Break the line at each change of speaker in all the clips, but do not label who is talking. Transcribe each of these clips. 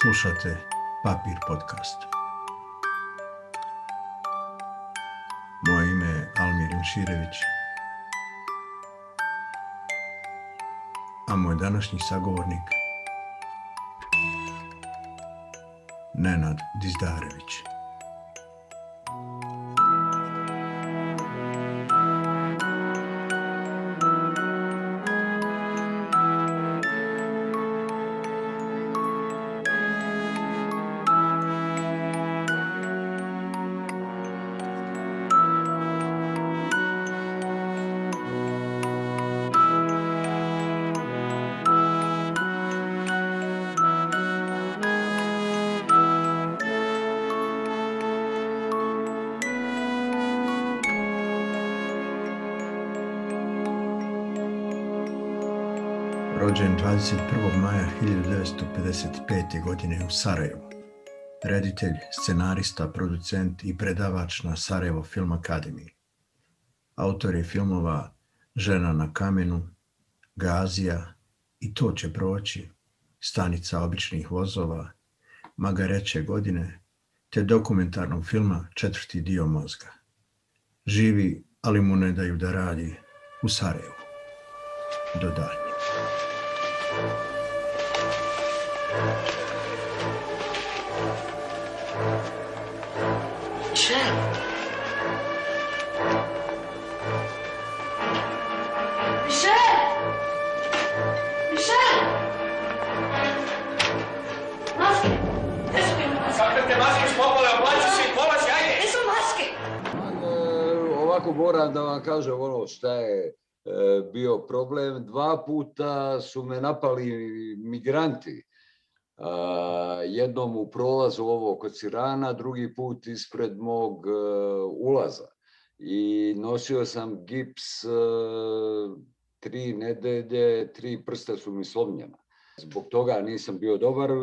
Slušate Papir podcast. Moje ime je Almir Imširević, a moj današnji sagovornik Nenad Dizdarević. 1955. godine u Sarajevu. Reditelj, scenarista, producent i predavač na Sarajevo Film Akademiji. Autor je filmova Žena na kamenu, Gazija i To će proći, Stanica običnih vozova, Magareće godine, te dokumentarnog filma Četvrti dio mozga. Živi, ali mu ne daju da radi u Sarajevu. Do daljnjeg.
Michel. Michel. Michel. Maske. Gdje su mi maske?
Kakve te maske spopale, oblači se i polazi, ajde!
Gdje su maske?
Ovako moram da vam kažem ono šta je e, bio problem. Dva puta su me napali migranti. Jednom u prolazu ovo kod Sirana, drugi put ispred mog e, ulaza. I nosio sam gips e, tri nedelje, tri prsta su mi slomljena. Zbog toga nisam bio dobar. e,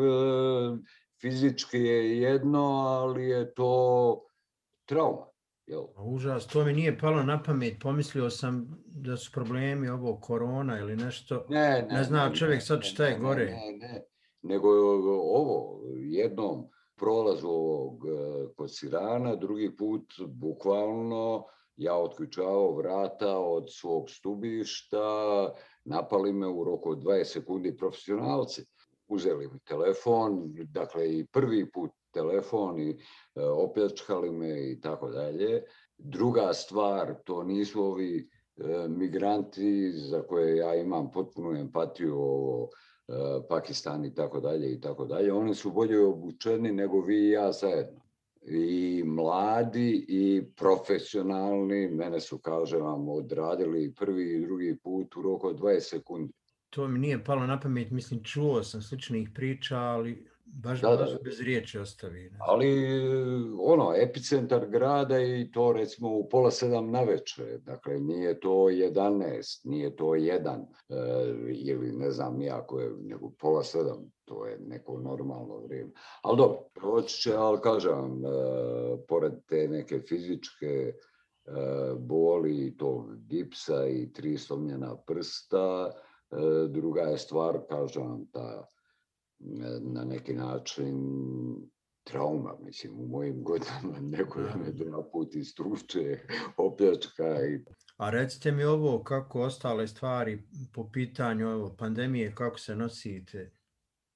Fizički je jedno, ali je to trauma. Jel?
Užas, to mi nije palo na pamet, pomislio sam da su problemi ovo korona ili nešto.
Ne,
Ne zna čovjek sad
ne,
šta je
ne,
gore.
Ne, ne, nego ovo, jednom prolazu ovog e, kod Sirana, drugi put bukvalno ja otključavao vrata od svog stubišta, napali me u roku od 20 sekundi profesionalci. Uzeli mi telefon, dakle i prvi put telefon i e, opljačkali me i tako dalje. Druga stvar, to nisu ovi e, migranti za koje ja imam potpunu empatiju ovo Pakistan i tako dalje i tako dalje. Oni su bolje obučeni nego vi i ja zajedno. I mladi i profesionalni, mene su, kažem vam, odradili prvi i drugi put u roku od 20 sekundi.
To mi nije palo na pamet, mislim čuo sam sličnih priča, ali baš,
Da,
baš bez riječi ostavi. ne.
Ali ono, epicentar grada i to recimo u pola sedam na večer. Dakle, nije to 11, nije to jedan e, ili ne znam nijako je, nego pola sedam. To je neko normalno vrijeme. Ali dobro, proći će, ali kažem e, pored te neke fizičke e, boli i tog gipsa i tri slomljena prsta, e, druga je stvar, kažem ta na neki način trauma, mislim, u mojim godinama neko da. me dva put istruče, opljačka i
A recite mi ovo, kako ostale stvari po pitanju ovo, pandemije, kako se nosite?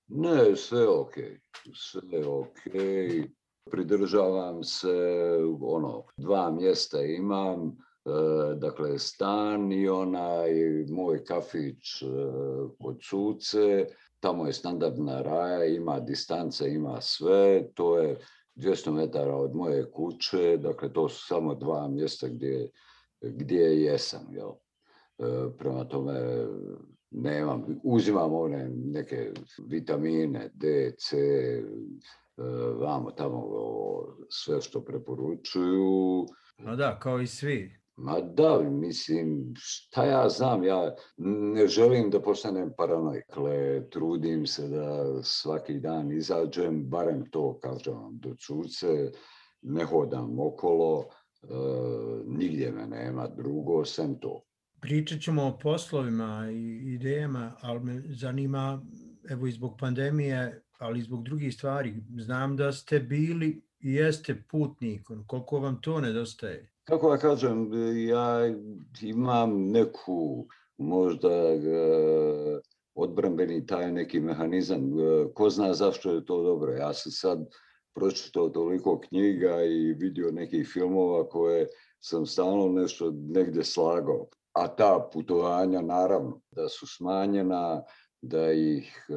ne, sve ok, sve ok, pridržavam se, ono, dva mjesta imam, e, dakle stan i onaj moj kafić e, kod suce, tamo je standardna raja, ima distance, ima sve, to je 200 metara od moje kuće, dakle to su samo dva mjesta gdje, gdje jesam, jel? E, prema tome nemam, uzimam one neke vitamine D, C, e, vamo tamo sve što preporučuju,
No da, kao i svi.
Ma da, mislim, šta ja znam, ja ne želim da postanem paranoik. Trudim se da svaki dan izađem, barem to kažem vam do cuce, ne hodam okolo, e, nigdje me nema drugo, sem to.
Pričat ćemo o poslovima i idejama, ali me zanima, evo i zbog pandemije, ali i zbog drugih stvari. Znam da ste bili jeste putnik, ono, koliko vam to nedostaje?
Kako ja kažem, ja imam neku možda e, odbrambeni taj neki mehanizam. E, Ko zna zašto je to dobro. Ja sam sad pročitao toliko knjiga i vidio nekih filmova koje sam stalno nešto negdje slagao. A ta putovanja, naravno, da su smanjena, da ih e,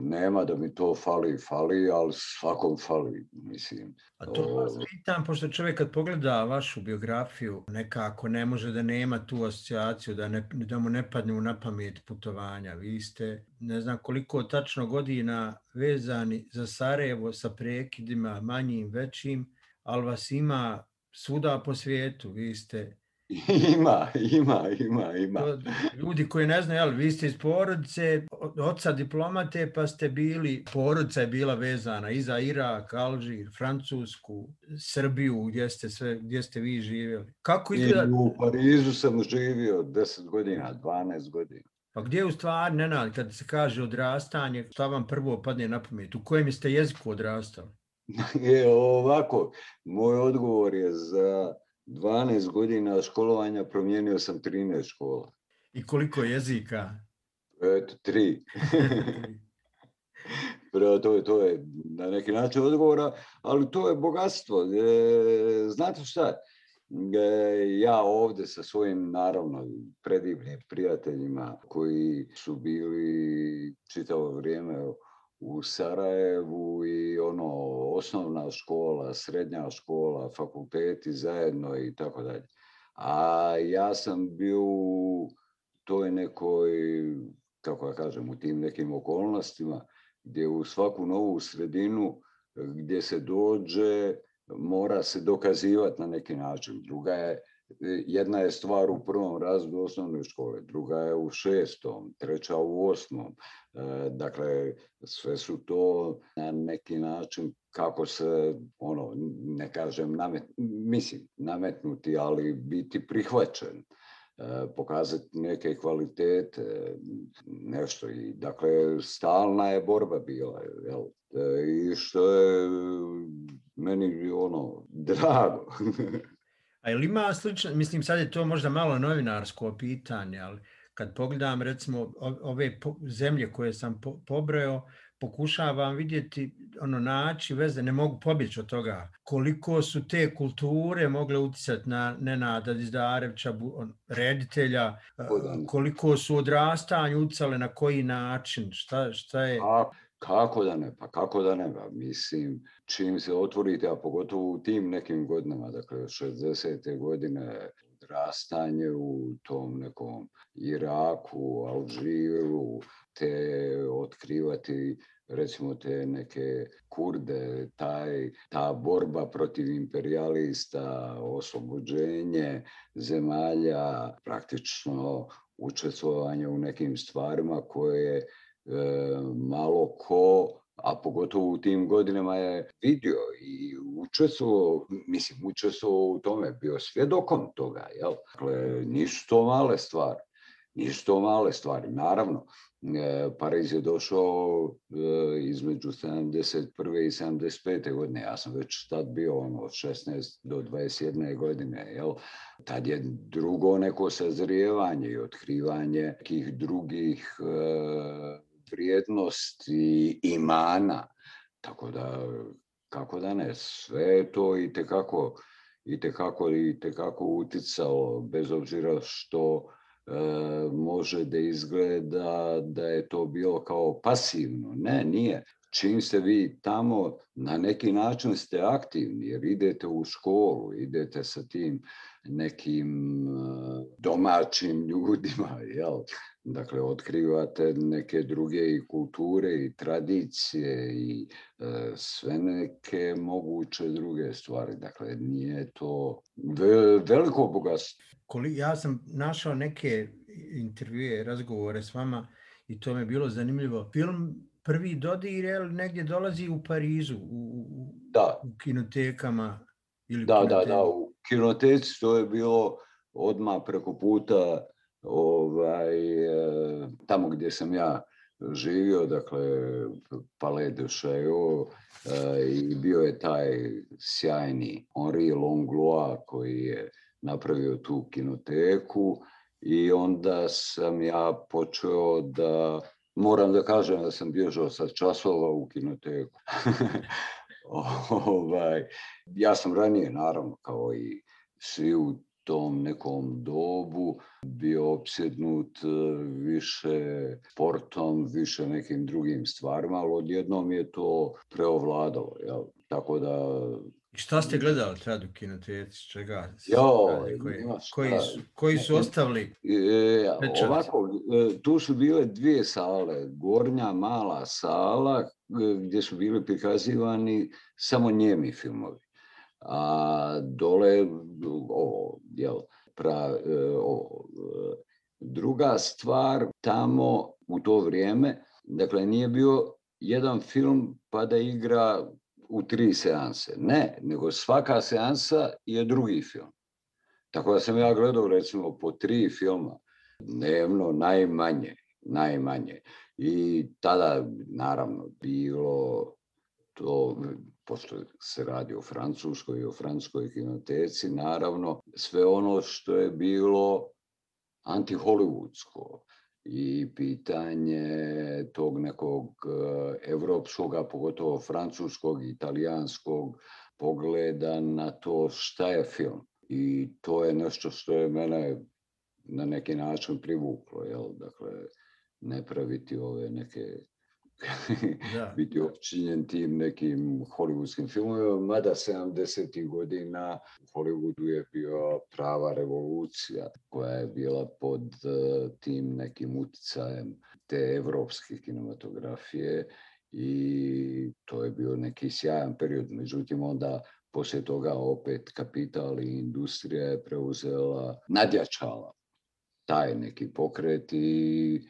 nema, da mi to fali, fali, ali svakom fali, mislim.
A to vas pitam, pošto čovjek kad pogleda vašu biografiju, nekako ne može da nema tu asocijaciju, da, ne, da mu ne padne u na pamet putovanja. Vi ste, ne znam koliko tačno godina vezani za Sarajevo sa prekidima manjim, većim, ali vas ima svuda po svijetu. Vi ste
Ima, ima, ima, ima.
Ljudi koji ne znaju, jel, vi ste iz porodice, oca diplomate, pa ste bili, porodica je bila vezana i za Irak, Alžir, Francusku, Srbiju, gdje ste, sve, gdje ste vi živjeli. Kako izgleda?
I u Parizu sam živio 10 godina, 12 godina.
Pa gdje u stvari, Nenad, kad se kaže odrastanje, šta vam prvo padne na pamet? U kojem ste jeziku odrastali?
Je ovako, moj odgovor je za 12 godina školovanja promijenio sam 13 škola.
I koliko jezika?
Eto, tri. To, je, to je na neki način odgovora, ali to je bogatstvo. E, znate šta? E, ja ovdje sa svojim, naravno, predivnim prijateljima koji su bili čitavo vrijeme u Sarajevu i ono osnovna škola, srednja škola, fakulteti zajedno i tako dalje. A ja sam bio u toj nekoj, kako ja kažem, u tim nekim okolnostima gdje u svaku novu sredinu gdje se dođe mora se dokazivati na neki način. Druga je jedna je stvar u prvom razredu osnovne škole, druga je u šestom, treća u osmom. E, dakle, sve su to na neki način kako se, ono, ne kažem, namet, mislim, nametnuti, ali biti prihvaćen e, pokazati neke kvalitete, nešto. I, dakle, stalna je borba bila. Jel? E, I što je meni ono, drago.
A ili ima slično, mislim sad je to možda malo novinarsko pitanje, ali kad pogledam recimo ove zemlje koje sam pobrojao, pokušavam vidjeti, ono, naći veze, ne mogu pobjeći od toga, koliko su te kulture mogle uticati na Nenada Dizdarevića, reditelja, koliko su odrastanju uticale, na koji način, šta, šta je...
A, kako da ne, pa kako da ne, pa mislim, čim se otvorite, a pogotovo u tim nekim godinama, dakle 60. godine, odrastanje u tom nekom Iraku, Alžiru, te otkrivati recimo te neke kurde, taj, ta borba protiv imperialista, oslobođenje zemalja, praktično učestvovanje u nekim stvarima koje malo ko a pogotovo u tim godinama je vidio i učestvovao, mislim, učestvovao u tome, bio svjedokom toga, jel? Dakle, nisu to male stvari, nisu to male stvari, naravno. E, Pariz je došao e, između 71. i 75. godine, ja sam već tad bio ono, od 16 do 21. godine, jel? Tad je drugo neko sazrijevanje i otkrivanje nekih drugih e, vrijednosti imana. Tako da, kako da ne, sve je to i tekako, i tekako, i tekako uticalo, bez obzira što e, može da izgleda da je to bilo kao pasivno. Ne, nije. Čim ste vi tamo, na neki način ste aktivni, jer idete u školu, idete sa tim nekim e, domaćim ljudima, jel? Dakle, otkrivate neke druge i kulture i tradicije i e, sve neke moguće druge stvari. Dakle, nije to veliko bogatstvo.
Ja sam našao neke intervjue, razgovore s vama i to mi je bilo zanimljivo. Film Prvi dodir je negdje dolazi u Parizu, u,
da.
u kinotekama. Ili
da, da, da, u kinoteci to je bilo odmah preko puta ovaj, e, tamo gdje sam ja živio, dakle, Palais de Chaillot, e, i bio je taj sjajni Henri Langlois koji je napravio tu kinoteku i onda sam ja počeo da, moram da kažem da sam bježao sa časova u kinoteku. ovaj, ja sam ranije, naravno, kao i svi u tom nekom dobu bio opsjednut e, više sportom, više nekim drugim stvarima, ali odjednom je to preovladalo. Jel? Tako da
I šta ste gledali tad u kinoteci? Čega?
Jo,
koji, koji, su, koji su ostavili?
E,
Pečat.
ovako, e, tu su bile dvije sale, gornja mala sala e, gdje su bili prikazivani samo njemi filmovi. A dole, ovo, jel, pra, e, ovo, e, druga stvar, tamo u to vrijeme, dakle nije bio jedan film pa da igra u tri seanse. Ne, nego svaka seansa je drugi film. Tako da sam ja gledao recimo po tri filma dnevno najmanje, najmanje. I tada naravno bilo to, pošto se radi o Francuskoj i o francuskoj kinoteci, naravno sve ono što je bilo antihollywoodsko i pitanje tog nekog evropskog, a pogotovo francuskog, italijanskog pogleda na to šta je film. I to je nešto što je mene na neki način privuklo, jel? Dakle, ne praviti ove neke. biti opčinjen tim nekim hollywoodskim filmovima, mada 70. godina u Hollywoodu je bio prava revolucija koja je bila pod eh, tim nekim uticajem te evropske kinematografije i to je bio neki sjajan period. Međutim, onda poslije toga opet kapital i industrija je preuzela, nadjačala taj neki pokret i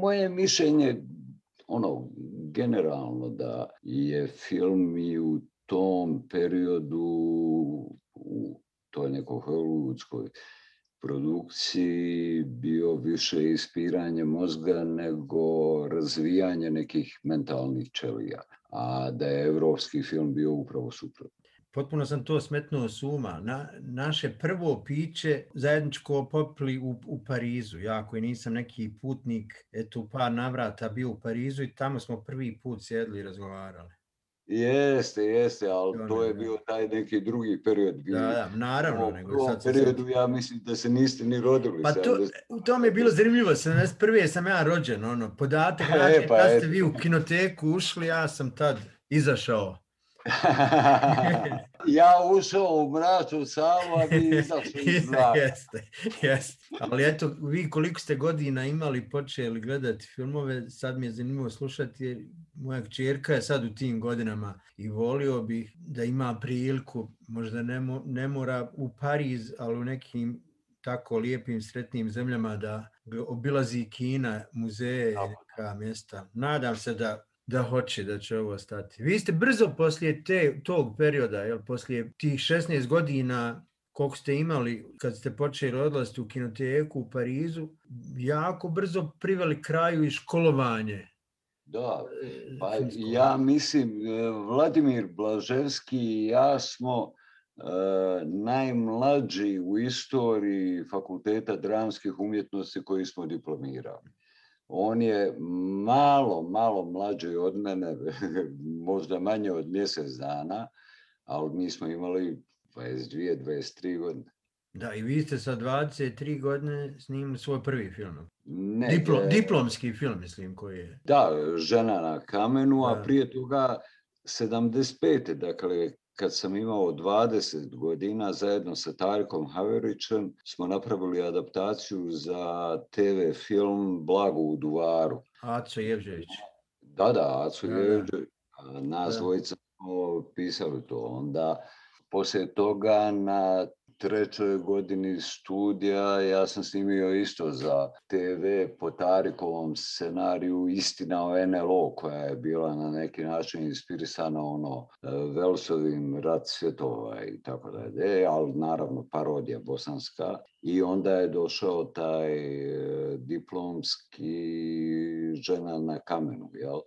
moje mišljenje ono generalno da je film i u tom periodu u toj nekoj hollywoodskoj produkciji bio više ispiranje mozga nego razvijanje nekih mentalnih ćelija, a da je evropski film bio upravo suprotno.
Potpuno sam to smetnuo s uma. Na, naše prvo piće zajedničko popili u, u Parizu. Ja koji nisam neki putnik, eto par navrata bio u Parizu i tamo smo prvi put sjedli i razgovarali.
Jeste, jeste, ali
To
to
ne,
je
da.
bio taj neki drugi period. Vi
Da, da, naravno.
u
Nego sad
periodu ja mislim da se niste ni rodili.
Pa to,
70.
u tome je bilo zanimljivo, 71. sam ja rođen, ono, podatak,
E,
znači,
pa
kad ste vi u kinoteku ušli, ja sam tad izašao.
ja ušao u mračnu salu, a vi izašli iz
jeste, jeste. Ali eto, vi koliko ste godina imali, počeli gledati filmove, sad mi je zanimljivo slušati, jer moja kćerka je sad u tim godinama i volio bih da ima priliku, možda ne, mo- ne mora u Pariz, ali u nekim tako lijepim, sretnim zemljama da obilazi Kina, muzeje, neka mjesta. Nadam se da da hoće, da će ovo stati. Vi ste brzo poslije te, tog perioda, jel, poslije tih 16 godina koliko ste imali kad ste počeli odlaziti u kinoteku u Parizu, jako brzo priveli kraju i školovanje.
Da,
e,
pa ja mislim, e, Vladimir Blaževski i ja smo e, najmlađi u istoriji Fakulteta dramskih umjetnosti koji smo diplomirali. On je malo, malo mlađi od mene, možda manje od mjesec dana, ali mi smo imali 22, 23 godine.
Da, i vi ste sa 23 godine snimili svoj prvi film.
Ne,
Diplo,
e,
diplomski film, mislim, koji je.
Da, žena na kamenu, a prije toga 75. Dakle, kad sam imao 20 godina, zajedno sa Tarikom Haverićem smo napravili adaptaciju za TV film Blago u Duvaru.
Aco Jevžević.
Da, da, Acu
Da, da.
Jevđe, a nas dvojica smo pisali to. Onda, poslije toga, na trećoj godini studija ja sam snimio isto za TV po Tarikovom scenariju Istina o NLO koja je bila na neki način inspirisana ono e, Velsovim rat svjetova i tako dalje, ali naravno parodija bosanska. I onda je došao taj e, diplom diplomski žena na kamenu, jel?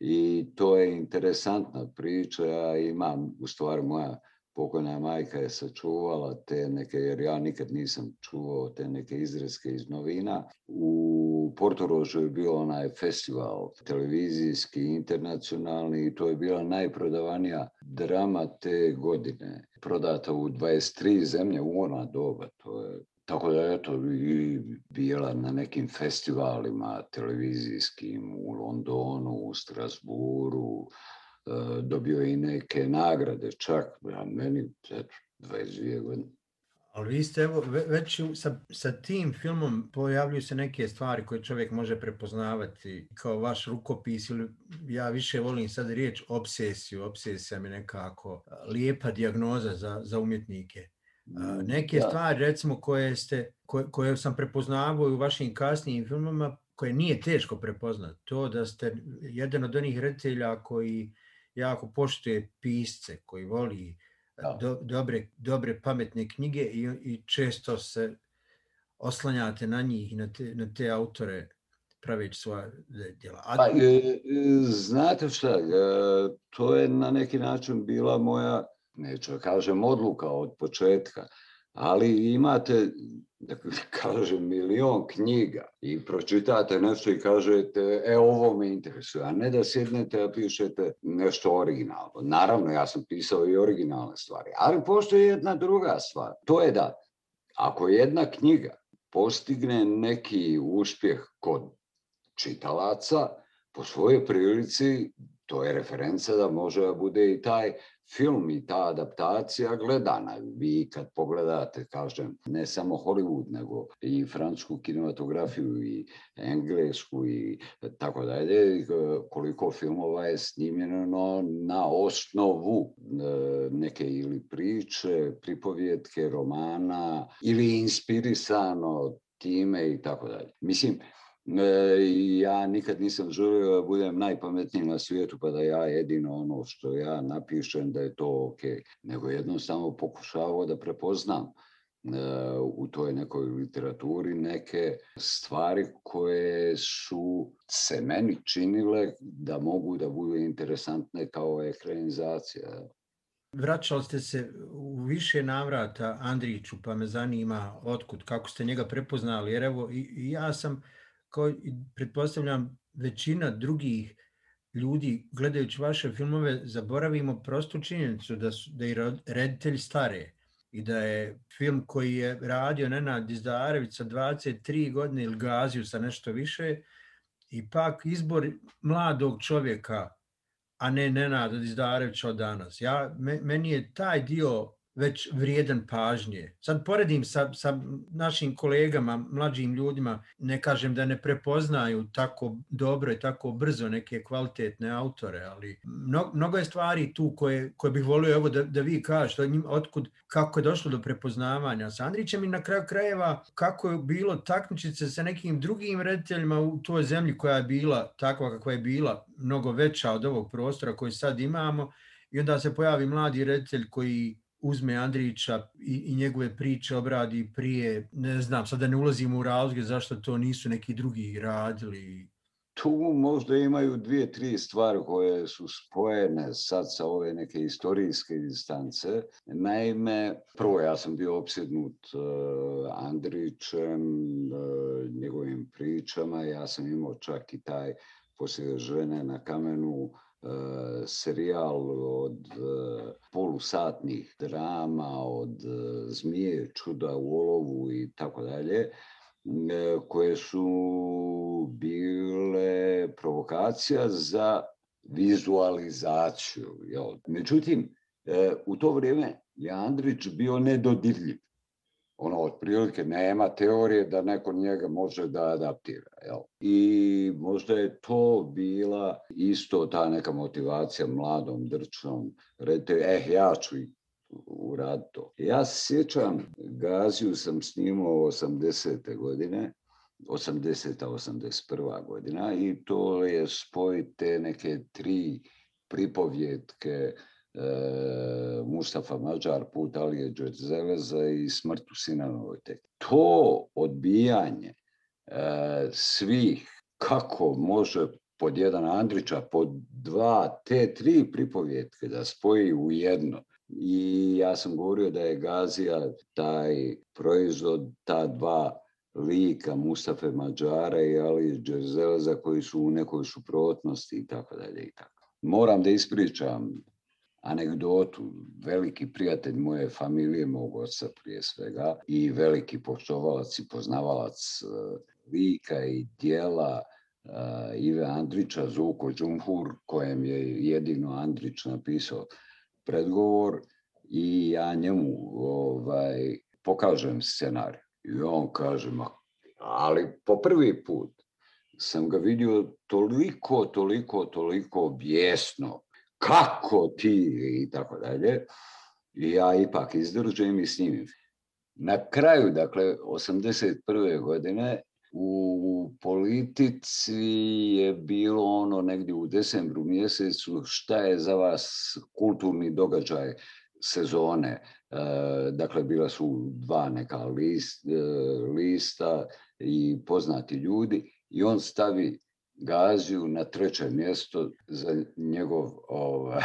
I to je interesantna priča, imam, u stvari moja pokojna majka je sačuvala te neke, jer ja nikad nisam čuo te neke izreske iz novina. U Portorožu je bio onaj festival televizijski, internacionalni i to je bila najprodavanija drama te godine. Prodata u 23 zemlje u ona doba, to je tako da eto i bila na nekim festivalima televizijskim u Londonu, u Strasburu, dobio je i neke nagrade čak, a meni eto, 22 godine.
Ali vi ste, evo, ve- već sa, sa tim filmom pojavljuju se neke stvari koje čovjek može prepoznavati kao vaš rukopis ili ja više volim sad riječ obsesiju. Obsesija mi nekako a, lijepa dijagnoza za, za umjetnike. A, Neke
Da.
stvari recimo koje ste, koje, koje sam prepoznavao u vašim kasnijim filmama koje nije teško prepoznati. To da ste jedan od onih reditelja koji jako poštuje pisce, koji voli
Da.
do, dobre, dobre pametne knjige i, i često se oslanjate na njih i na te, na te autore praveći svoja djela. A,
Pa, e, e, znate šta, e, to je na neki način bila moja, neću kažem odluka od početka, ali imate, kažem, milion knjiga i pročitate nešto i kažete, e, ovo me interesuje, a ne da sjednete a pišete nešto originalno. Naravno, ja sam pisao i originalne stvari, ali postoji jedna druga stvar. To je da, ako jedna knjiga postigne neki uspjeh kod čitalaca, po svojoj prilici to je referenca da može da bude i taj film i ta adaptacija gledana. Vi kad pogledate, kažem, ne samo Hollywood, nego i francusku kinematografiju i englesku i tako dalje, koliko filmova je snimljeno na osnovu e, neke ili priče, pripovjetke, romana ili inspirisano time i tako dalje. Mislim, ja nikad nisam želio da budem najpametniji na svijetu pa da ja jedino ono što ja napišem da je to ok, nego jednostavno pokušavao da prepoznam e, u toj nekoj literaturi neke stvari koje su se meni činile da mogu da budu interesantne kao ekranizacija.
Vraćali ste se u više navrata Andriću, pa me zanima otkud, kako ste njega prepoznali, jer evo ja sam, kao i pretpostavljam većina drugih ljudi gledajući vaše filmove zaboravimo prostu činjenicu da, su, da je reditelj stare i da je film koji je radio Nenad Izdarević sa 23 godine ili Gaziju sa nešto više, ipak izbor mladog čovjeka a ne Nenada Izdarevića od danas. Ja, me, meni je taj dio već vrijedan pažnje. Sad poredim sa, sa našim kolegama, mlađim ljudima, ne kažem da ne prepoznaju tako dobro i tako brzo neke kvalitetne autore, ali mno, mnogo je stvari tu koje, koje bih volio evo da, da vi kažete, njim, otkud, kako je došlo do prepoznavanja sa Andrićem i na kraju krajeva kako je bilo takmičice sa nekim drugim rediteljima u toj zemlji koja je bila takva kakva je bila, mnogo veća od ovog prostora koji sad imamo i onda se pojavi mladi reditelj koji uzme Andrića i, i njegove priče obradi prije, ne znam, sada ne ulazimo u razloge zašto to nisu neki drugi radili.
Tu možda imaju dvije, tri stvari koje su spojene sad sa ove neke istorijske distance. Naime, prvo ja sam bio opsjednut uh, Andrićem, uh, njegovim pričama, ja sam imao čak i taj poslije žene na kamenu serijal od uh, polusatnih drama, od uh, Zmije, Čuda u olovu i tako dalje, koje su bile provokacija za vizualizaciju. Međutim, u to vrijeme je Andrić bio nedodirljiv ono, otprilike nema teorije da neko njega može da adaptira. Jel? I možda je to bila isto ta neka motivacija mladom, drčnom, redite, eh, ja ću uraditi to. Ja se sjećam, Gaziju sam snimao 80. godine, 80. 81. godina i to je spoj te neke tri pripovjetke Mustafa Mađar, Put Alije Džerzeleza i Smrt u Sinanovoj. To odbijanje e, svih, kako može pod jedan Andrića, pod dva, te tri pripovjetke da spoji u jedno. I ja sam govorio da je Gazija taj proizvod, ta dva lika Mustafe Mađara i Ali Džerzeleza koji su u nekoj suprotnosti i tako dalje i tako. Moram da ispričam anegdotu. Veliki prijatelj moje familije, mog oca prije svega i veliki poštovalac i poznavalac e, lika i dijela e, Ive Andrića, Zuko Džumhur, kojem je jedino Andrić napisao predgovor i ja njemu ovaj, pokažem scenarij. I on kaže, ma, ali po prvi put sam ga vidio toliko, toliko, toliko bijesno, kako ti i tako dalje. I ja ipak izdržim i snimim. Na kraju, dakle, 81. godine u politici je bilo ono negdje u decembru mjesecu šta je za vas kulturni događaj sezone. E, dakle, bila su dva neka list, e, lista i poznati ljudi i on stavi Gaziju na treće mjesto za njegov, ovaj,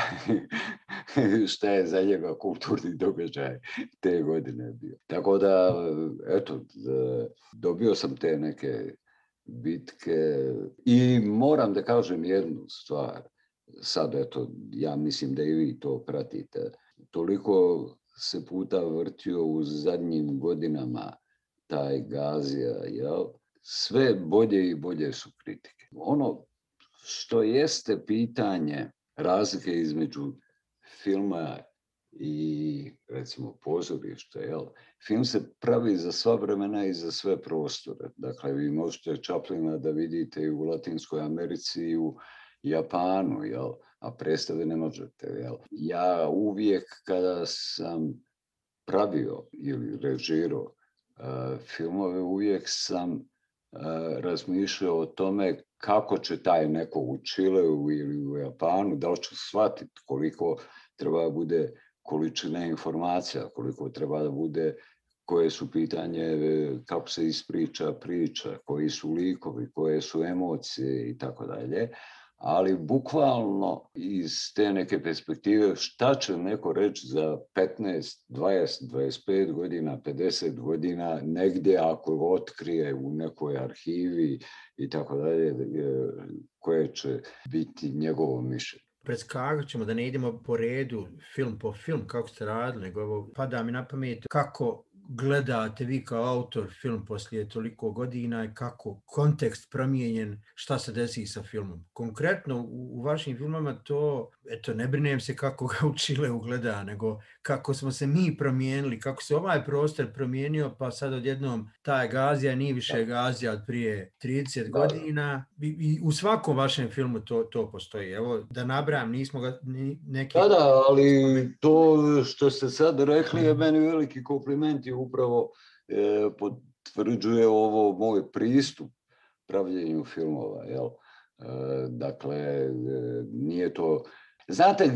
šta je za njega kulturni događaj te godine bio. Tako da, eto, dobio sam te neke bitke i moram da kažem jednu stvar. Sad, eto, ja mislim da i vi to pratite. Toliko se puta vrtio u zadnjim godinama taj Gazija, jel? Sve bolje i bolje su kritike. Ono što jeste pitanje razlike između filma i recimo pozorište, jel? Film se pravi za sva vremena i za sve prostore. Dakle, vi možete Chaplina da vidite i u Latinskoj Americi i u Japanu, jel? a predstave ne možete. Jel? Ja uvijek kada sam pravio ili režirao uh, filmove, uvijek sam razmišljao o tome kako će taj neko u Čileu ili u Japanu, da li će shvatiti koliko treba da bude količina informacija, koliko treba da bude koje su pitanje, e, kako se ispriča priča, koji su likovi, koje su emocije i tako dalje ali bukvalno iz te neke perspektive šta će neko reći za 15, 20, 25 godina, 50 godina, negdje ako otkrije u nekoj arhivi i tako dalje, koje će biti njegovo mišljenje?
Preskakat ćemo da ne idemo po redu film po film kako ste radili, nego pada mi na pamet kako gledate vi kao autor film poslije toliko godina i kako kontekst promijenjen, šta se desi sa filmom. Konkretno u, u vašim filmama to, eto, ne brinem se kako ga u Čileu gleda, nego kako smo se mi promijenili, kako se ovaj prostor promijenio, pa sad odjednom ta Gazija nije više Gazija od prije 30 da. godina. I, I u svakom vašem filmu to, to postoji. Evo, da nabram, nismo ga neki...
Da, da, ali to što ste sad rekli je meni veliki kompliment i upravo e, potvrđuje ovo moj pristup pravljenju filmova. Jel? E, dakle, e, nije to... Znate,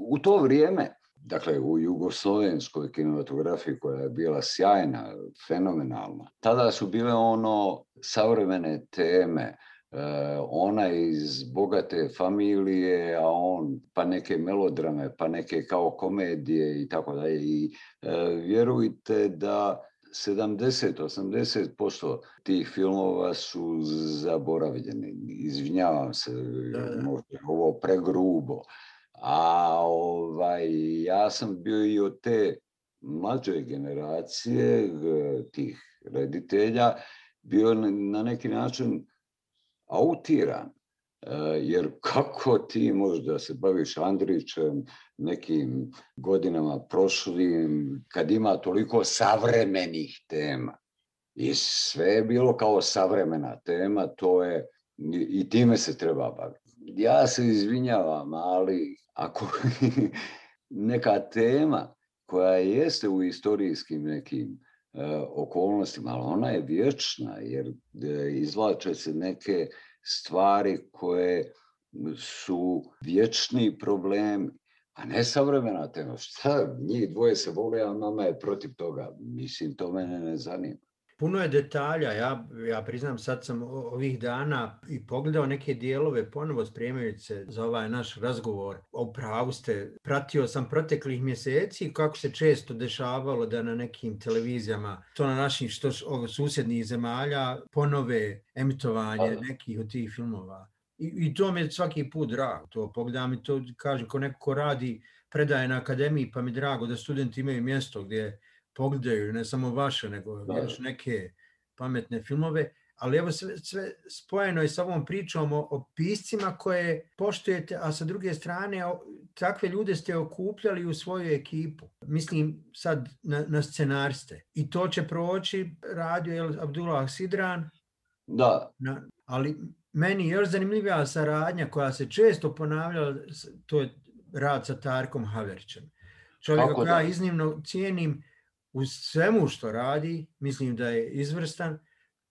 u to vrijeme, dakle u jugoslovenskoj kinematografiji koja je bila sjajna, fenomenalna, tada su bile ono savremene teme, ona iz bogate familije, a on pa neke melodrame, pa neke kao komedije i tako dalje. I vjerujte da 70-80% tih filmova su zaboravljeni. Izvinjavam se, možda ovo pregrubo. A ovaj, ja sam bio i od te mlađe generacije tih reditelja, bio na neki način autiran. E, jer kako ti možda se baviš Andrićem nekim godinama prošlim, kad ima toliko savremenih tema. I sve je bilo kao savremena tema, to je, i time se treba baviti. Ja se izvinjavam, ali ako neka tema koja jeste u istorijskim nekim okolnostima, ali ona je vječna jer e, izvlače se neke stvari koje su vječni problem, a ne savremena tema. Šta, njih dvoje se vole, a mama je protiv toga. Mislim, to mene ne zanima.
Puno je detalja. Ja, ja priznam, sad sam ovih dana i pogledao neke dijelove ponovo spremajući se za ovaj naš razgovor. O pravu ste, pratio sam proteklih mjeseci kako se često dešavalo da na nekim televizijama, to na naših što, susjednih zemalja, ponove emitovanje nekih od tih filmova. I, I to mi je svaki put drago. To pogledam i to kažem, ko neko ko radi predaje na akademiji, pa mi drago da studenti imaju mjesto gdje pogledaju ne samo vaše, nego da. još neke pametne filmove. Ali evo sve, sve spojeno je sa ovom pričom o, o piscima koje poštujete, a sa druge strane o, takve ljude ste okupljali u svoju ekipu. Mislim sad na, na scenariste. I to će proći radio je Abdullah Sidran.
Da.
Na, ali meni još zanimljivija saradnja koja se često ponavljala, to je rad sa Tarkom Haverićem. Čovjeka koja iznimno cijenim u svemu što radi, mislim da je izvrstan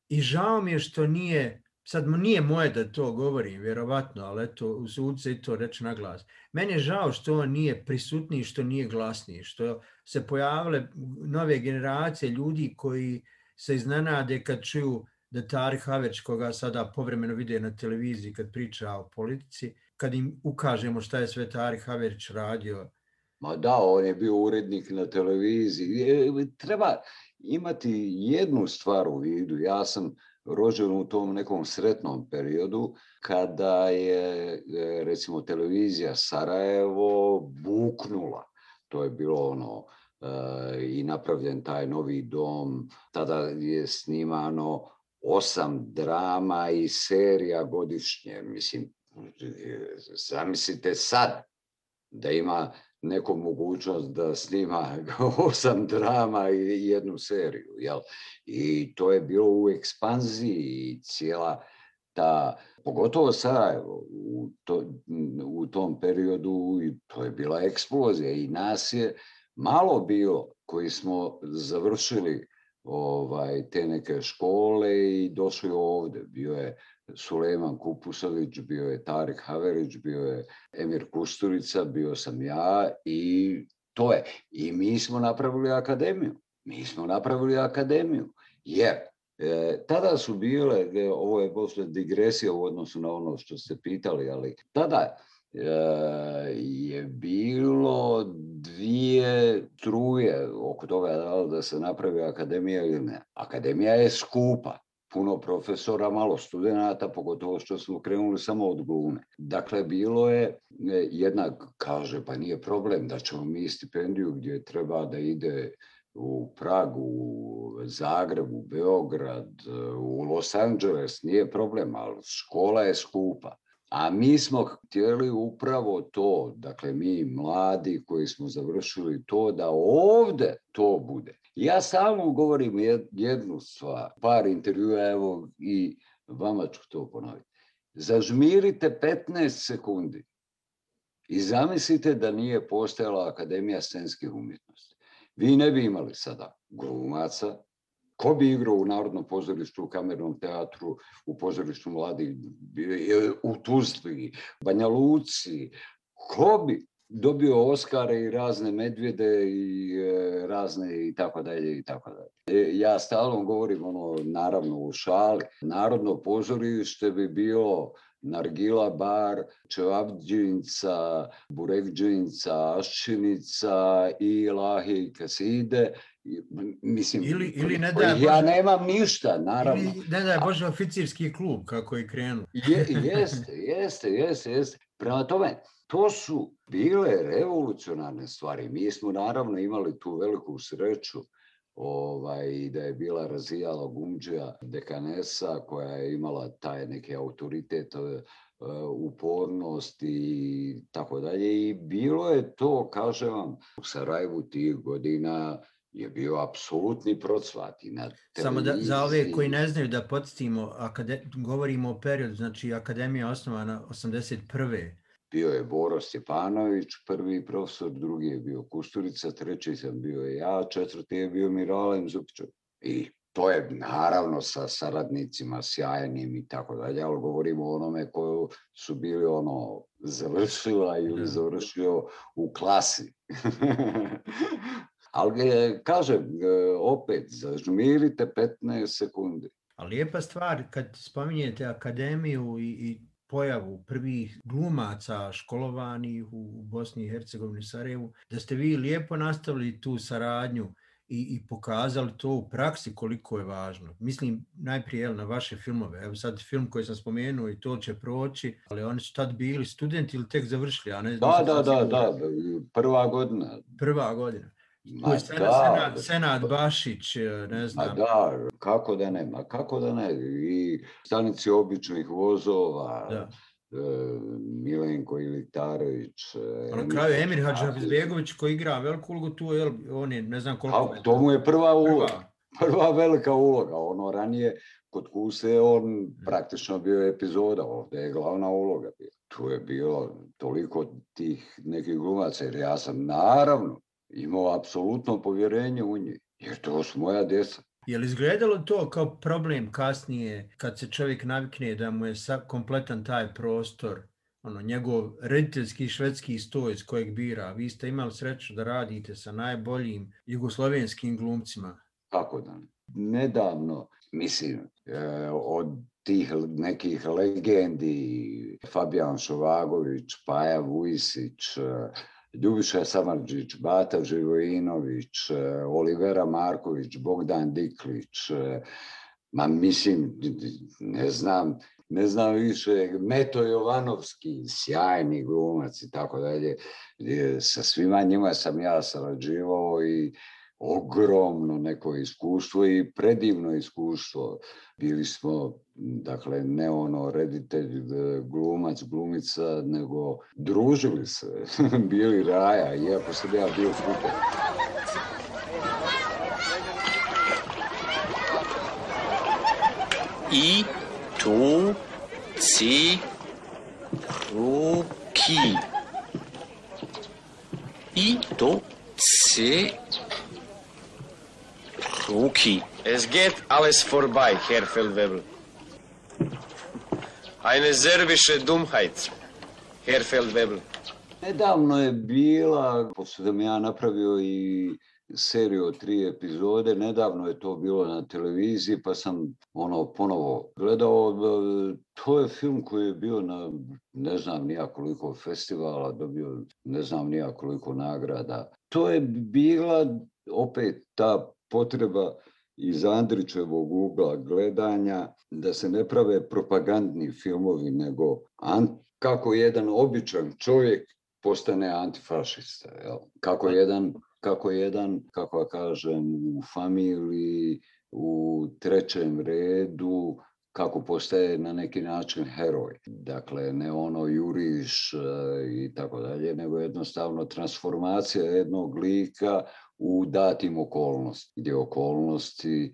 i žao mi je što nije, sad nije moje da to govorim, vjerovatno, ali eto, u sudce i to reći na glas. Meni je žao što on nije prisutniji, što nije glasniji, što se pojavile nove generacije ljudi koji se iznenade kad čuju da Tarik Haveć, koga sada povremeno vide na televiziji kad priča o politici, kad im ukažemo šta je sve Tarik Haveć radio.
Ma da, on je bio urednik na televiziji. Treba imati jednu stvar u vidu. Ja sam rođen u tom nekom sretnom periodu kada je e, recimo televizija Sarajevo buknula. To je bilo ono e, i napravljen taj novi dom. Tada je snimano osam drama i serija godišnje. Mislim, zamislite sad da ima neku mogućnost da snima osam drama i jednu seriju. Jel? I to je bilo u ekspanziji cijela ta, pogotovo Sarajevo u, to, u tom periodu, i to je bila eksplozija i nas je malo bilo koji smo završili ovaj, te neke škole i došli ovde. Bio je Sulejman Kupusović, bio je Tarik Haverić, bio je Emir Kusturica, bio sam ja i to je. I mi smo napravili akademiju. Mi smo napravili akademiju. Jer E, tada su bile, e, ovo je posle digresija u odnosu na ono što ste pitali, ali tada e, je bilo dvije truje oko toga da se napravi akademija ili ne. Akademija je skupa, puno profesora, malo studenta, pogotovo što smo krenuli samo od glume. Dakle, bilo je, e, jedna kaže, pa nije problem da ćemo mi stipendiju gdje treba da ide u Pragu, u Zagreb, u Beograd, u Los Angeles, nije problem, ali škola je skupa. A mi smo htjeli upravo to, dakle mi mladi koji smo završili to, da ovde to bude. Ja stalno govorim jednu stvar, par intervjua, evo i vama ću to ponoviti. Zažmirite 15 sekundi i zamislite da nije postojala Akademija scenskih umjetnosti. Vi ne bi imali sada glumaca, ko bi igrao u Narodnom pozorištu, u kamernom teatru, u pozorištu mladih, u Tuzli, Banja Luci, ko bi dobio Oskare i razne medvjede i e, razne i tako dalje i tako dalje. E, ja stalno govorim ono, naravno u šali, Narodno pozorište bi bilo Nargila bar, Čevabđinca, Burekđinca, Aščinica i Lahi Kaside. Mislim,
ili, ili ne da
ja nemam ništa, naravno. Ili
ne da je oficirski klub, kako je krenuo.
Je, jeste, jeste, jeste, jeste. Prema tome, to su bile revolucionarne stvari. Mi smo naravno imali tu veliku sreću ovaj, da je bila razijala Gumđija dekanesa koja je imala taj neki autoritet, uh, upornost i tako dalje. I bilo je to, kažem vam, u Sarajevu tih godina je bio apsolutni procvat. I na
Samo da, za ove koji ne znaju da podsjetimo, akade, govorimo o periodu, znači Akademija osnovana 81
bio je Boro Stjepanović, prvi profesor, drugi je bio Kusturica, treći sam bio ja, četvrti je bio Miralem Zupićov. I to je naravno sa saradnicima sjajnim i tako dalje, ali govorimo o onome koji su bili ono završila ili završio u klasi. Ali kažem, e, opet, zažmirite 15 sekundi.
A lijepa stvar kad spominjete akademiju i, i pojavu prvih glumaca školovanih u Bosni i Hercegovini Sarajevu, da ste vi lijepo nastavili tu saradnju i, i pokazali to u praksi koliko je važno. Mislim najprije na vaše filmove. Evo sad film koji sam spomenuo i to će proći, ali oni su tad bili studenti ili tek završili, a ne
Da, da, da,
siguran.
da, prva godina.
Prva godina.
Ma
je Senad, Senad, Bašić, ne
Ma
znam.
da, kako da ne, ma kako da ne. I stanici običnih vozova,
Da.
e, Milenko Ilitarović. e,
na kraju Emir
Hadžibegović.
Hadžabezbegović koji igra veliku ulogu tu, jel, on je ne znam koliko...
A to mu je prva uloga.
prva.
velika uloga. Ono ranije kod Kuse je on praktično bio epizoda, ovdje je glavna uloga. bila. Tu je bilo toliko tih nekih glumaca, jer ja sam naravno imao apsolutno povjerenje u njih, jer to su moja djeca.
Je li izgledalo to kao problem kasnije kad se čovjek navikne da mu je kompletan taj prostor, ono, njegov rediteljski švedski stoj iz kojeg bira? Vi ste imali sreću da radite sa najboljim jugoslovenskim glumcima.
Kako da ne? Nedavno, mislim, e, od tih nekih legendi, Fabijan Šovagović, Paja Vujsić, Ljubiša Samarđić, Bata Živojinović, e, Olivera Marković, Bogdan Diklić, e, ma mislim, ne znam, ne znam više, Meto Jovanovski, sjajni glumac i tako dalje. E, Sa svima njima sam ja sarađivao i ogromno neko iskustvo i predivno iskustvo. Bili smo, dakle, ne ono reditelj, e, glumac, glumica, nego družili se, bili raja, iako sam ja bio super.
I tu ruki. I to ci ruki.
Es geht alles vorbei, Herr Feldwebel. Eine serbische Dummheit, Herr Feldwebel.
Nedavno je bila, pošto sam ja napravio i seriju od tri epizode, nedavno je to bilo na televiziji, pa sam ono ponovo gledao. To je film koji je bio na ne znam nija festivala, dobio ne znam nija koliko nagrada. To je bila opet ta potreba iz Andrićevog ugla gledanja da se ne prave propagandni filmovi, nego an- kako jedan običan čovjek postane antifašista. Jel? Kako jedan, kako jedan, kako kažem, u familiji, u trećem redu, kako postaje na neki način heroj. Dakle, ne ono juriš e, i tako dalje, nego jednostavno transformacija jednog lika u datim okolnosti, gdje okolnosti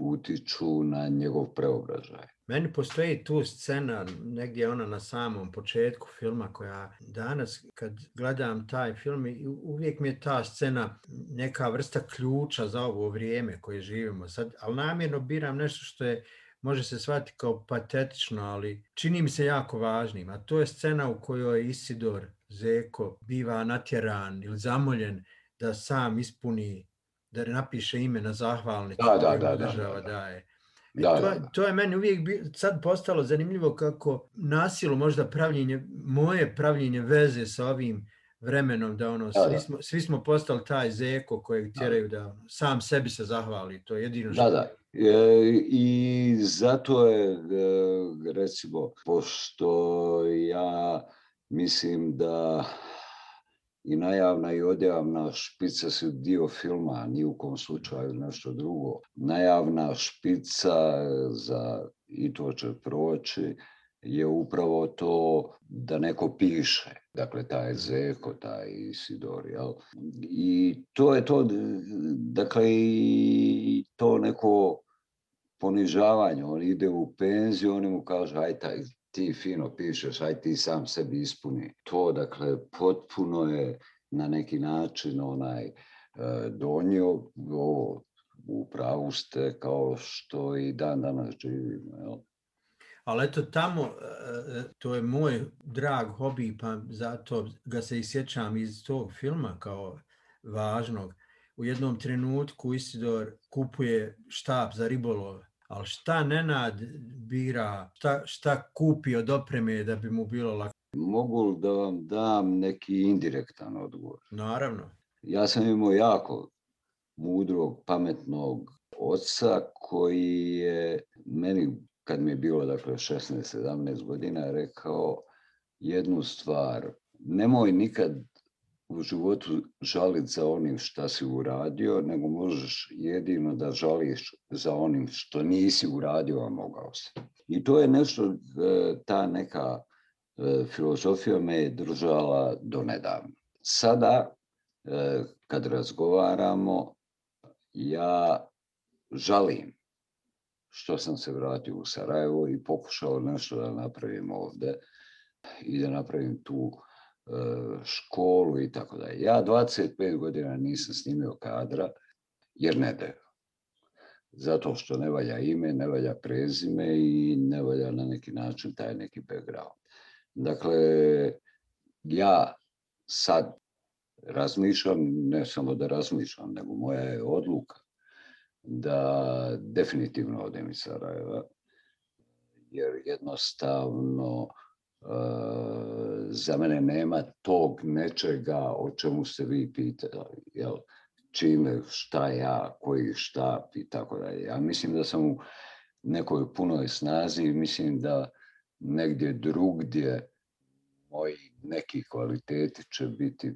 utiču na njegov preobražaj.
Meni postoji tu scena, negdje ona na samom početku filma koja danas kad gledam taj film uvijek mi je ta scena neka vrsta ključa za ovo vrijeme koje živimo sad, ali namjerno biram nešto što je može se shvatiti kao patetično, ali čini mi se jako važnim, a to je scena u kojoj Isidor Zeko biva natjeran ili zamoljen da sam ispuni, da napiše ime na zahvalnicu
Da, da, da, da,
država
da, da.
daje. E,
Da,
to,
da, da.
to je meni uvijek bi, sad postalo zanimljivo kako nasilu možda pravljenje, moje pravljenje veze sa ovim vremenom, da ono, svi, smo, svi smo postali taj zeko kojeg tjeraju da ono, sam sebi se zahvali, to je jedino što...
Da, da. E, I zato je, e, recimo, pošto ja mislim da i najavna i odjavna špica su dio filma, ni u kom slučaju nešto drugo. Najavna špica za i to će proći je upravo to da neko piše. Dakle, taj Zeko, taj Isidor, jel? I to je to, dakle, i to neko ponižavanje. On ide u penziju, oni mu kažu, aj taj, ti fino pišeš, aj ti sam sebi ispuni. To, dakle, potpuno je na neki način onaj e, donio ovo u pravu ste kao što i dan danas živimo. Jel?
Ali eto tamo, e, to je moj drag hobi, pa zato ga se i sjećam iz tog filma kao važnog. u jednom trenutku Isidor kupuje štap za ribolov, ali šta Nenad bira, šta, šta kupi od opreme da bi mu bilo lako?
Mogu li da vam dam neki indirektan odgovor?
Naravno.
Ja sam imao jako mudrog, pametnog oca koji je meni, kad mi je bilo dakle 16-17 godina, rekao jednu stvar. Nemoj nikad u životu žaliti za onim šta si uradio, nego možeš jedino da žališ za onim što nisi uradio, a mogao si. I to je nešto, e, ta neka e, filozofija me je držala do nedavno. Sada, e, kad razgovaramo, ja žalim što sam se vratio u Sarajevo i pokušao nešto da napravim ovde i da napravim tu školu i tako dalje. Ja 25 godina nisam snimio kadra jer ne daju. Zato što ne valja ime, ne valja prezime i ne valja na neki način taj neki background. Dakle, ja sad razmišljam, ne samo da razmišljam, nego moja je odluka da definitivno odem iz Sarajeva, jer jednostavno e, za mene nema tog nečega o čemu ste vi pitali, jel? čime, šta ja, koji štap i tako dalje. Ja mislim da sam u nekoj punoj snazi i mislim da negdje drugdje moji neki kvaliteti će biti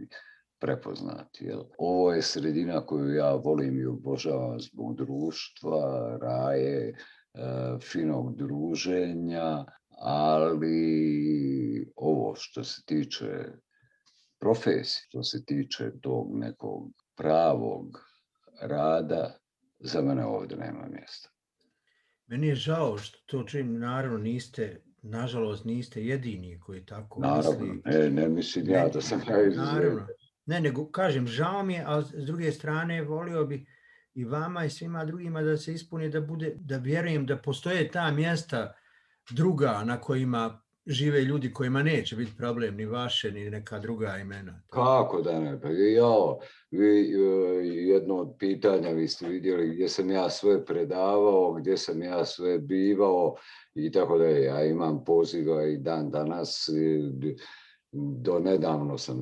prepoznati. Jel? Ovo je sredina koju ja volim i obožavam zbog društva, raje, e, finog druženja, ali ovo što se tiče profesije, što se tiče tog nekog pravog rada, za mene ovdje nema mjesta.
Meni je žao što to čim, naravno niste, nažalost niste jedini koji tako
Naravno,
misli.
ne, ne mislim ja da sam ja.
Naravno. Ne, nego kažem, žao mi je, ali s druge strane volio bi i vama i svima drugima da se ispuni, da bude, da vjerujem da postoje ta mjesta druga na kojima žive ljudi kojima neće biti problem ni vaše ni neka druga imena.
Kako da ne? Pa i ja, vi, e, jedno od pitanja, vi ste vidjeli gdje sam ja sve predavao, gdje sam ja sve bivao i tako da. Ja imam poziva i dan danas. Do nedavno sam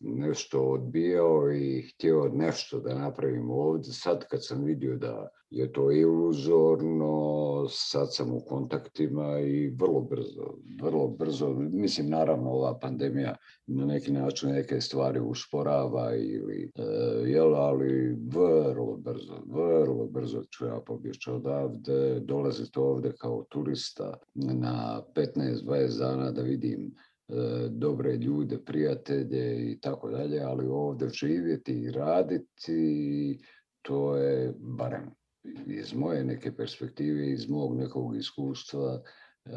nešto odbijao i htio nešto da napravim ovdje. Sad kad sam vidio da je to iluzorno, sad sam u kontaktima i vrlo brzo, vrlo brzo, mislim naravno ova pandemija na neki način neke stvari usporava ili, e, jel, ali vrlo brzo, vrlo brzo ću ja pobjeći odavde, dolaziti ovdje kao turista na 15-20 dana da vidim e, dobre ljude, prijatelje i tako dalje, ali ovdje živjeti i raditi, to je barem iz moje neke perspektive, iz mog nekog iskustva, e,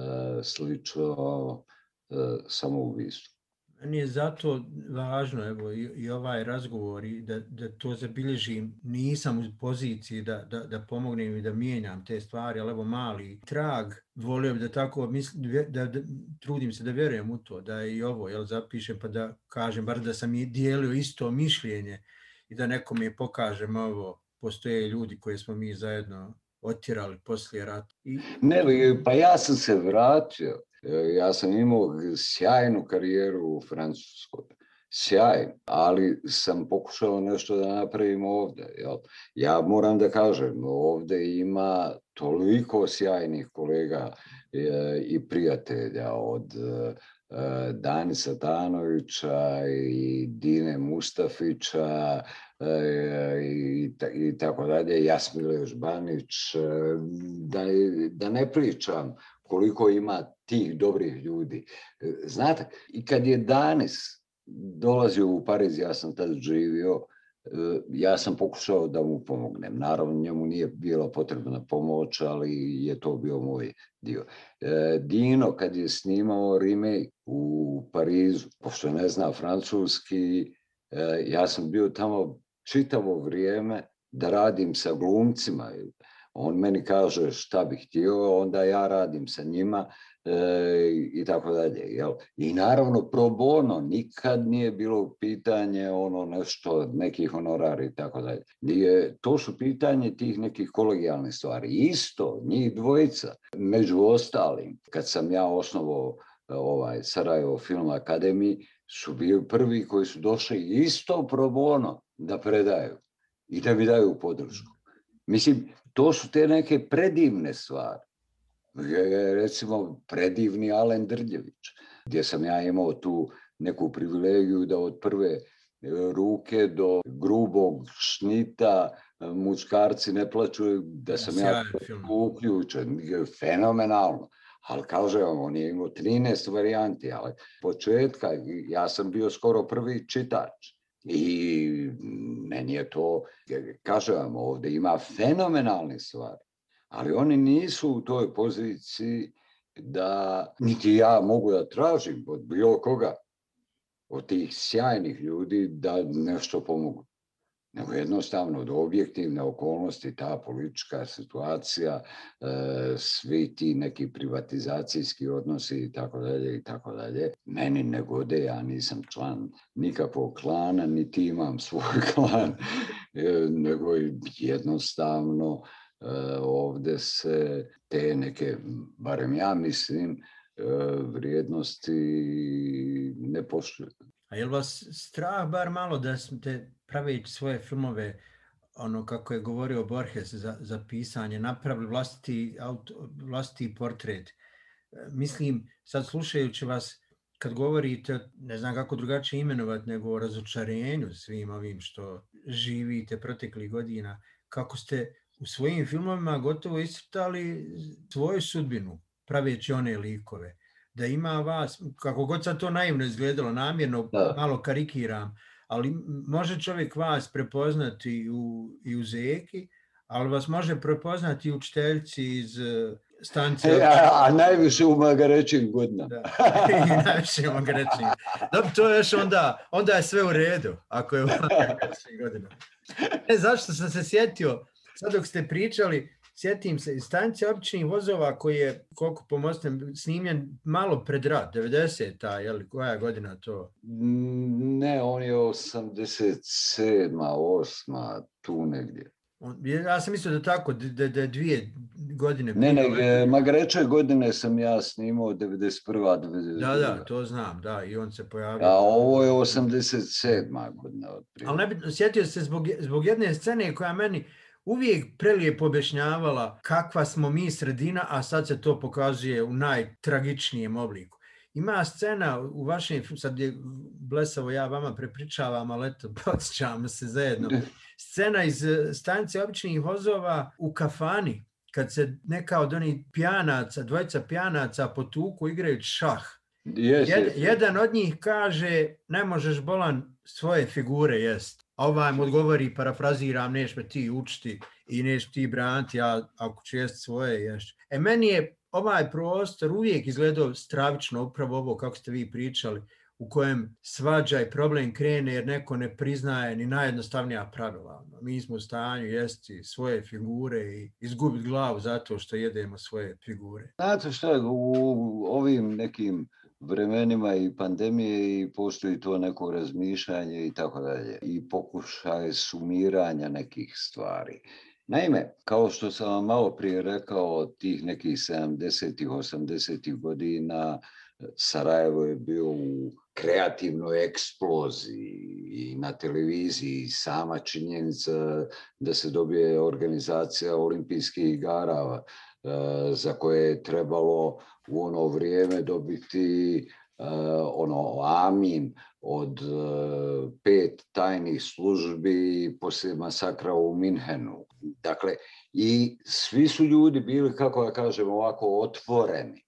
slično e, samoubistvo.
Meni je zato važno evo, i ovaj razgovor i da, da to zabilježim. Nisam u poziciji da, da, da pomognem i da mijenjam te stvari, ali evo mali trag. Volio bi da tako mislim, da, da, trudim se da vjerujem u to, da i ovo jel, zapišem pa da kažem, bar da sam i dijelio isto mišljenje i da nekom je pokažem ovo, postoje ljudi koje smo mi zajedno otjerali poslije rata. I
Ne, pa ja sam se vratio. E, Ja sam imao sjajnu karijeru u Francuskoj. Sjajno, ali sam pokušao nešto da napravim ovdje. Jel? Ja moram da kažem, ovdje ima toliko sjajnih kolega e, i prijatelja od e, e, Dani Satanovića i Dine Mustafića i, ta- i tako dalje, Jasmile Žbanić, e, da, da ne pričam koliko ima tih dobrih ljudi. E, Znate, i kad je Danis dolazio u Pariz, ja sam tad živio, e, ja sam pokušao da mu pomognem. Naravno, njemu nije bila potrebna pomoć, ali je to bio moj dio. E, Dino, kad je snimao remake u Parizu, pošto ne zna francuski, e, ja sam bio tamo čitavo vrijeme da radim sa glumcima. On meni kaže šta bih htio, onda ja radim sa njima e, i tako dalje. Jel? I naravno pro bono, nikad nije bilo pitanje ono nešto, nekih honorari i tako dalje. Nije, to su pitanje tih nekih kolegijalnih stvari. Isto, njih dvojica, među ostalim, kad sam ja osnovao ovaj Sarajevo Film Akademiji, su bili prvi koji su došli isto pro bono da predaju i da mi daju podršku. Mislim, to su te neke predivne stvari. Je, recimo, predivni Alen Drljević, gdje sam ja imao tu neku privilegiju da od prve e, ruke do grubog šnita e, muškarci ne plaću, da sam ja uključen. Fenomenalno. Ali kažem vam, on je imao 13 varijanti, ali početka, ja sam bio skoro prvi čitač. I meni je to, kažem vam, ovdje ima fenomenalne stvari, ali oni nisu u toj poziciji da niti ja mogu da tražim od bilo koga, od tih sjajnih ljudi da nešto pomogu nego jednostavno od objektivne okolnosti, ta politička situacija, e, svi ti neki privatizacijski odnosi i tako dalje i tako dalje. Meni ne gode, ja nisam član nikakvog klana, niti imam svoj klan, e, nego jednostavno e, ovdje se te neke, barem ja mislim, vrijednosti ne poštuju.
A je li vas strah bar malo da ste praveći svoje filmove, ono kako je govorio Borges za, za pisanje, napravili vlastiti, auto, vlastiti portret. E, mislim, sad slušajući vas, kad govorite, ne znam kako drugačije imenovati, nego o razočarenju svim ovim što živite proteklih godina, kako ste u svojim filmovima gotovo iscrtali svoju sudbinu, praveći one likove. Da ima vas, kako god sad to naivno izgledalo, namjerno da. malo karikiram, ali može čovjek vas prepoznati u, i u Zeki, ali vas može prepoznati i učiteljci iz e, stanice.
E, a, a najviše u Magarećim godina.
Da, i najviše u Magarećim. Dobro, to je još onda, onda je sve u redu, ako je u Magarećim godina. E, zašto sam se sjetio, sad dok ste pričali, sjetim se, stanice običnih vozova koji je, koliko pomostem, snimljen malo pred rat, 90-a, je li, koja godina to?
Ne, on je 87 8 tu negdje.
Ja sam mislio da tako, da, da dvije godine...
Ne, ne, Magreče godine sam ja snimao 91. 92.
Da, da, to znam, da, i on se pojavio.
A ovo je 87. godina.
Ali ne, sjetio se zbog, zbog jedne scene koja meni, uvijek prelijepo objašnjavala kakva smo mi sredina, a sad se to pokazuje u najtragičnijem obliku. Ima scena u vašem, sad je blesavo ja vama prepričavam, ali eto, podsjećamo se zajedno. Scena iz eh, stanice običnih vozova u kafani, kad se neka od onih pjanaca, dvojica pjanaca potuku igrajući šah.
Yes,
Jed, jedan od njih kaže, ne možeš bolan svoje figure jest a ovaj mu odgovori, parafraziram, neš me ti učiti i neš ti branti, ja ako ću jest svoje ješ. E meni je ovaj prostor uvijek izgledao stravično, upravo ovo kako ste vi pričali, u kojem svađa i problem krene jer neko ne priznaje ni najjednostavnija pravila. Mi smo u stanju jesti svoje figure i izgubiti glavu zato što jedemo svoje figure.
Znate što, u ovim nekim vremenima i pandemije i postoji to neko razmišljanje i tako dalje. I pokušaj sumiranja nekih stvari. Naime, kao što sam vam malo prije rekao, tih nekih 70-ih, 80-ih godina Sarajevo je bio u kreativnoj eksploziji i na televiziji sama činjenica da se dobije organizacija olimpijskih igara Eh, za koje je trebalo u ono vrijeme dobiti eh, ono amin od eh, pet tajnih službi poslije masakra u Minhenu. Dakle, i svi su ljudi bili, kako da kažem, ovako otvoreni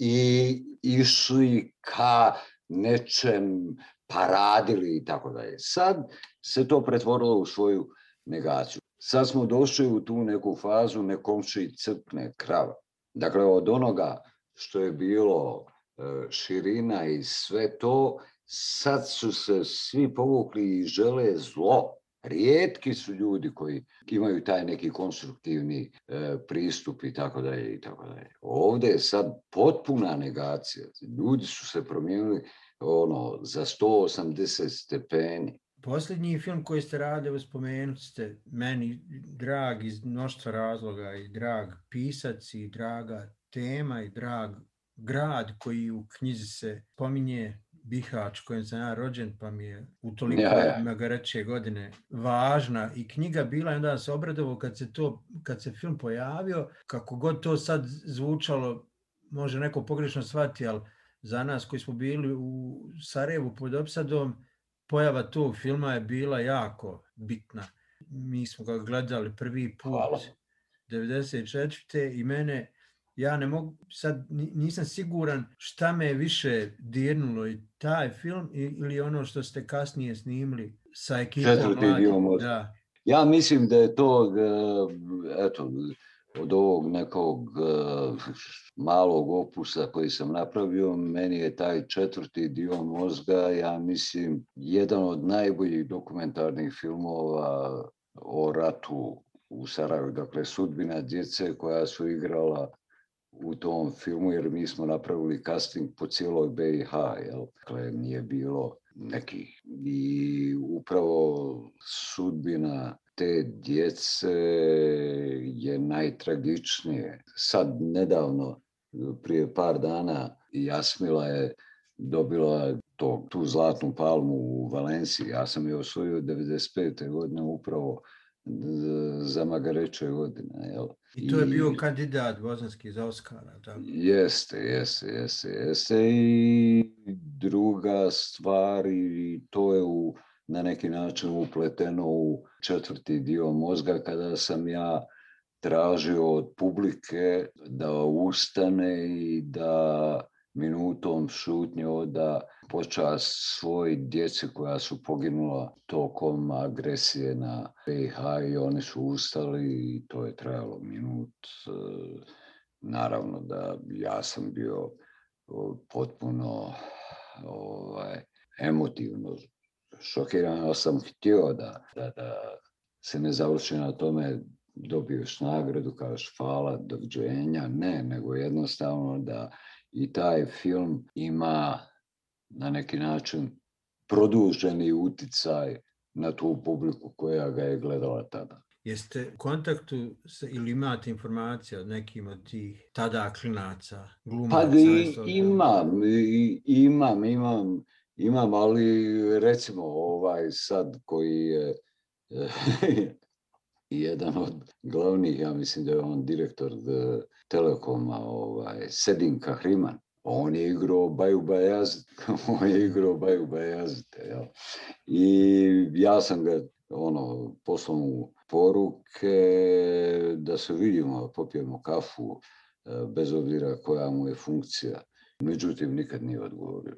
i išli ka nečem, paradili i tako dalje. Sad se to pretvorilo u svoju negaciju. Sad smo došli u tu neku fazu nekomši crpne krava. Dakle, od onoga što je bilo e, širina i sve to, sad su se svi povukli i žele zlo. Rijetki su ljudi koji imaju taj neki konstruktivni e, pristup i tako dalje i tako dalje. Ovdje je sad potpuna negacija. Ljudi su se promijenili ono za 180 stepeni.
Posljednji film koji ste radili, spomenuli ste meni drag iz mnoštva razloga i drag pisac i draga tema i drag grad koji u knjizi se pominje Bihać kojem sam ja rođen pa mi je u toliko
Ja, ja.
godine važna i knjiga bila i onda se obradovao kad se to, kad se film pojavio, kako god to sad zvučalo, može neko pogrešno shvati, ali za nas koji smo bili u Sarajevu pod opsadom, pojava tog filma je bila jako bitna. Mi smo ga gledali prvi put
Hvala.
94. i mene, ja ne mogu, sad ni- nisam siguran šta me je više dirnulo i taj film ili ono što ste kasnije snimili sa ekipom
Četvrti dio mozga.
Da.
Ja mislim da je to, e, eto, od ovog nekog e, malog opusa koji sam napravio, meni je taj četvrti dio mozga, ja mislim, jedan od najboljih dokumentarnih filmova o ratu u Sarajevu, dakle sudbina djece koja su igrala u tom filmu, jer mi smo napravili casting po cijeloj BiH, jel? Dakle, nije bilo nekih. I upravo sudbina te djece je najtragičnije. Sad, nedavno, prije par dana, Jasmila je dobila to, tu zlatnu palmu u Valenciji. Ja sam je osvojio 95. godine upravo za Magareće godine. Jel?
I to je bio kandidat bosanski za Oscara. Tako.
Jeste, jeste, jeste, jeste. I druga stvar, i to je u, na neki način upleteno u četvrti dio mozga kada sam ja tražio od publike da ustane i da minutom šutnje oda počast svoj djeci koja su poginula tokom agresije na BiH i oni su ustali i to je trajalo minut. eh, Naravno da ja sam bio potpuno ovaj, emotivno šokiran, sam htio da, da, da se ne završi na tome dobiješ nagradu, kažeš hvala, doviđenja, ne, nego jednostavno da i taj film ima na neki način produženi uticaj na tu publiku koja ga je gledala tada.
Jeste u kontaktu sa, ili imate informacije od nekim od tih tada klinaca, glumaca?
Pa i- imam, i- imam, imam, imam, ali recimo ovaj sad koji je jedan od glavnih, ja mislim da je on direktor eh, Telekoma, ovaj, Sedin Kahriman. On je igrao Baju Bajazit, on je igrao Baju Bajazite, jel? I ja sam ga ono, poslao mu poruke da se vidimo, popijemo kafu, eh, bez obzira koja mu je funkcija. Međutim, nikad nije odgovorio.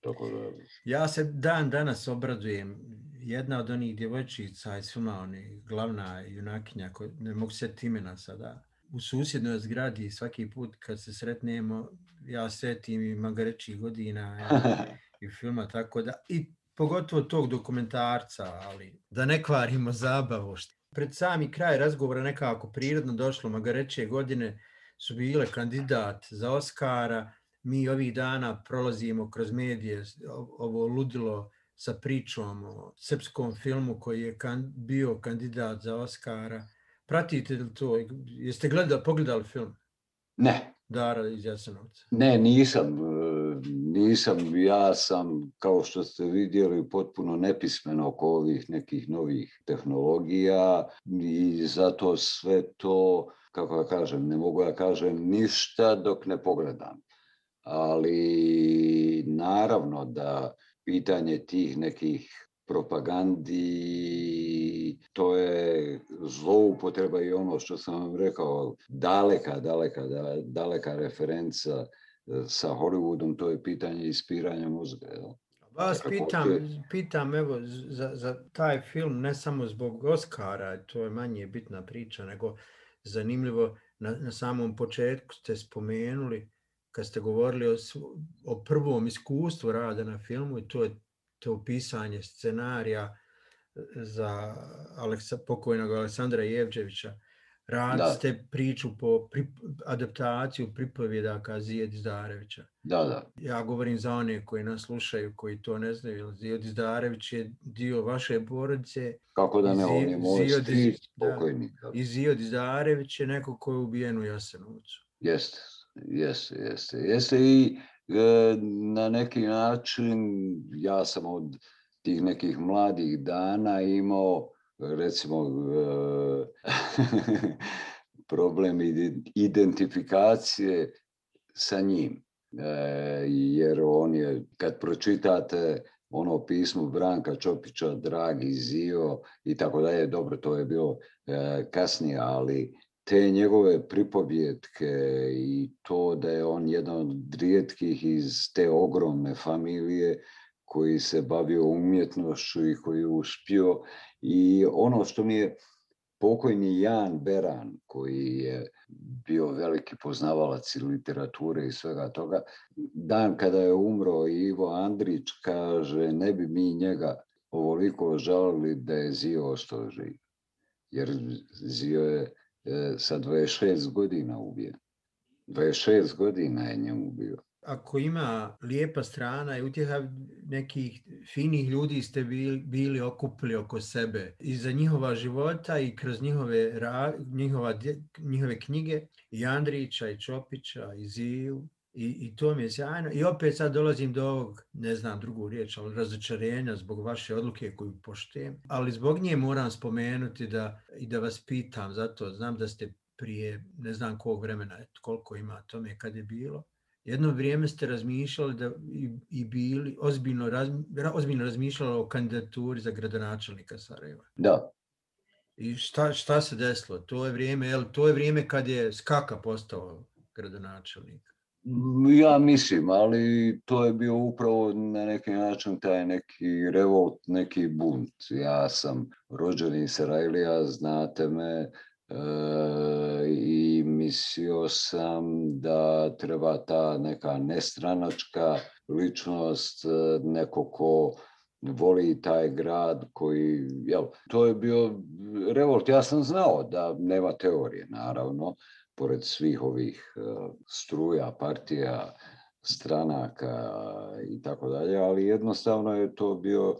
Tako da,
Ja se dan danas obradujem. Jedna od onih djevojčica iz filma, oni, glavna junakinja, ko, ne mogu se imena sada, u susjednoj zgradi svaki put kad se sretnemo, ja setim i Magarećih godina i, i filma, tako da, i pogotovo tog dokumentarca, ali da ne kvarimo zabavu. Pred sami kraj razgovora nekako prirodno došlo, Magareće godine su bile kandidat za Oscara, mi ovih dana prolazimo kroz medije ovo ludilo sa pričom o srpskom filmu koji je kan, bio kandidat za Oscara. Pratite li to? Jeste gledali, pogledali film
ne,
Dara iz Jasenovca?
Ne, nisam, e, nisam, ja sam, kao što ste vidjeli, potpuno nepismen oko ovih nekih novih tehnologija i zato sve to, kako da kažem, ne mogu da kažem ništa dok ne pogledam. Ali naravno da pitanje tih nekih propagandi, to je zloupotreba i ono što sam vam rekao, daleka, daleka, da- daleka referenca e, sa Hollywoodom, to je pitanje ispiranja mozga. jel?
Vas pitam, pitam evo za, za taj film ne samo zbog Oscara, to je manje bitna priča, nego zanimljivo na, na samom početku ste spomenuli kad ste govorili o, o prvom iskustvu rada na filmu i to je to pisanje scenarija za Aleksa, pokojnog Aleksandra
Da.
ste priču po pri, adaptaciju pripovjedaka Zijed Izdarevića.
Da, da.
Ja govorim za one koji nas slušaju, koji to ne znaju. Zijed Izdarević je dio vaše porodice
Kako da ne, on je moj stric pokojnik.
i Zijed Izdarević je neko ko je ubijen u Jasenovcu.
Jeste, jeste, jeste. Jeste i e, na neki način ja sam od tih nekih mladih dana imao recimo e, problem ide- identifikacije sa njim. E, jer on je, kad pročitate ono pismo Branka Čopića, Dragi Zio i tako dalje, dobro, to je bilo e, kasnije, ali te njegove pripovjetke i to da je on jedan od rijetkih iz te ogromne familije koji se bavio umjetnošću i koji je uspio i ono što mi je pokojni Jan Beran koji je bio veliki poznavalac i literature i svega toga, dan kada je umro Ivo Andrić kaže ne bi mi njega ovoliko žalili da je Zio ostao živ. Jer Zio je e, sa 26 godina ubijen. 26 godina je njemu bio.
Ako ima lijepa strana i utjeha nekih finih ljudi ste bili, bili okupili oko sebe i za njihova života i kroz njihove, ra, njihova, njihove knjige i Andrića i Čopića i Ziju i, i to mi je sjajno. I opet sad dolazim do ovog, ne znam drugu riječ, ali razočarenja zbog vaše odluke koju poštujem. Ali zbog nje moram spomenuti da, i da vas pitam, zato znam da ste prije ne znam kog vremena, koliko ima tome kad je bilo, jedno vrijeme ste razmišljali da i, i bili ozbiljno, razmi- ra- ozbiljno razmišljali o kandidaturi za gradonačelnika Sarajeva.
Da,
I šta, šta se desilo? To je vrijeme, jel, to je vrijeme kad je Skaka postao gradonačelnik.
Ja mislim, ali to je bio upravo na neki način taj neki revolt, neki bunt. Ja sam rođeni Sarajlija, znate me, i mislio sam da treba ta neka nestranačka ličnost, e, neko ko voli taj grad koji, jel, to je bio revolt. Ja sam znao da nema teorije, naravno, pored svih ovih e, struja, partija, stranaka i tako dalje, ali jednostavno je to bio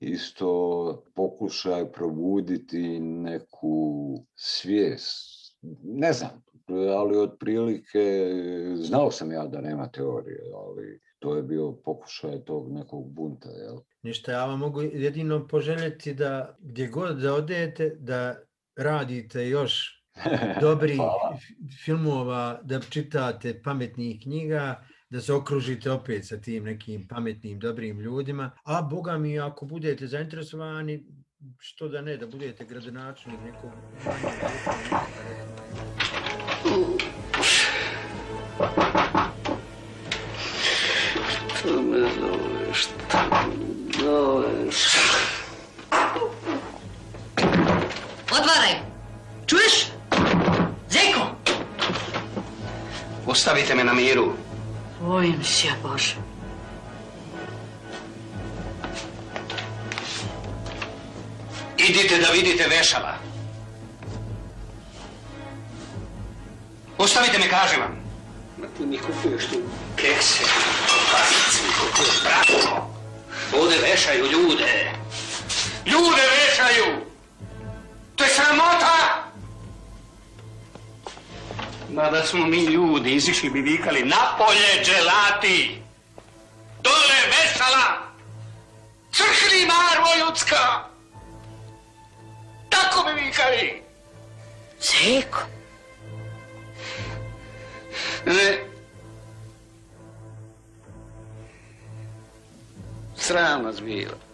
isto pokušaj probuditi neku svijest. Ne znam, ali otprilike znao sam ja da nema teorije, ali to je bio pokušaj tog nekog bunta, jel?
Ništa, ja vam mogu jedino poželjeti da gdje god da odete, da radite još dobrih f- filmova, da čitate pametnih knjiga, da se okružite opet sa tim nekim pametnim, dobrim ljudima. A boga mi, ako budete zainteresovani, što da ne, da budete gradonačelnik nekog manjeg lijepog mjesta, recimo,
Što me zoveš? Što me zoveš?
Otvaraj! Čuješ? Zeko!
Ostavite me na miru.
Bojim se, Bože.
Idite da vidite vešala. Ostavite me, kažem vam. Ma ti mi kupuješ tu kekse, kupuješ brašno. Ovdje vešaju ljude. Ljude vešaju! To je sramota! Ma da smo mi ljudi, izišli bi vikali napolje dželati! Dole vešala! Crkni marvo ljudska! Tako bi vikali!
Zeko!
Ne. Sram nas bilo.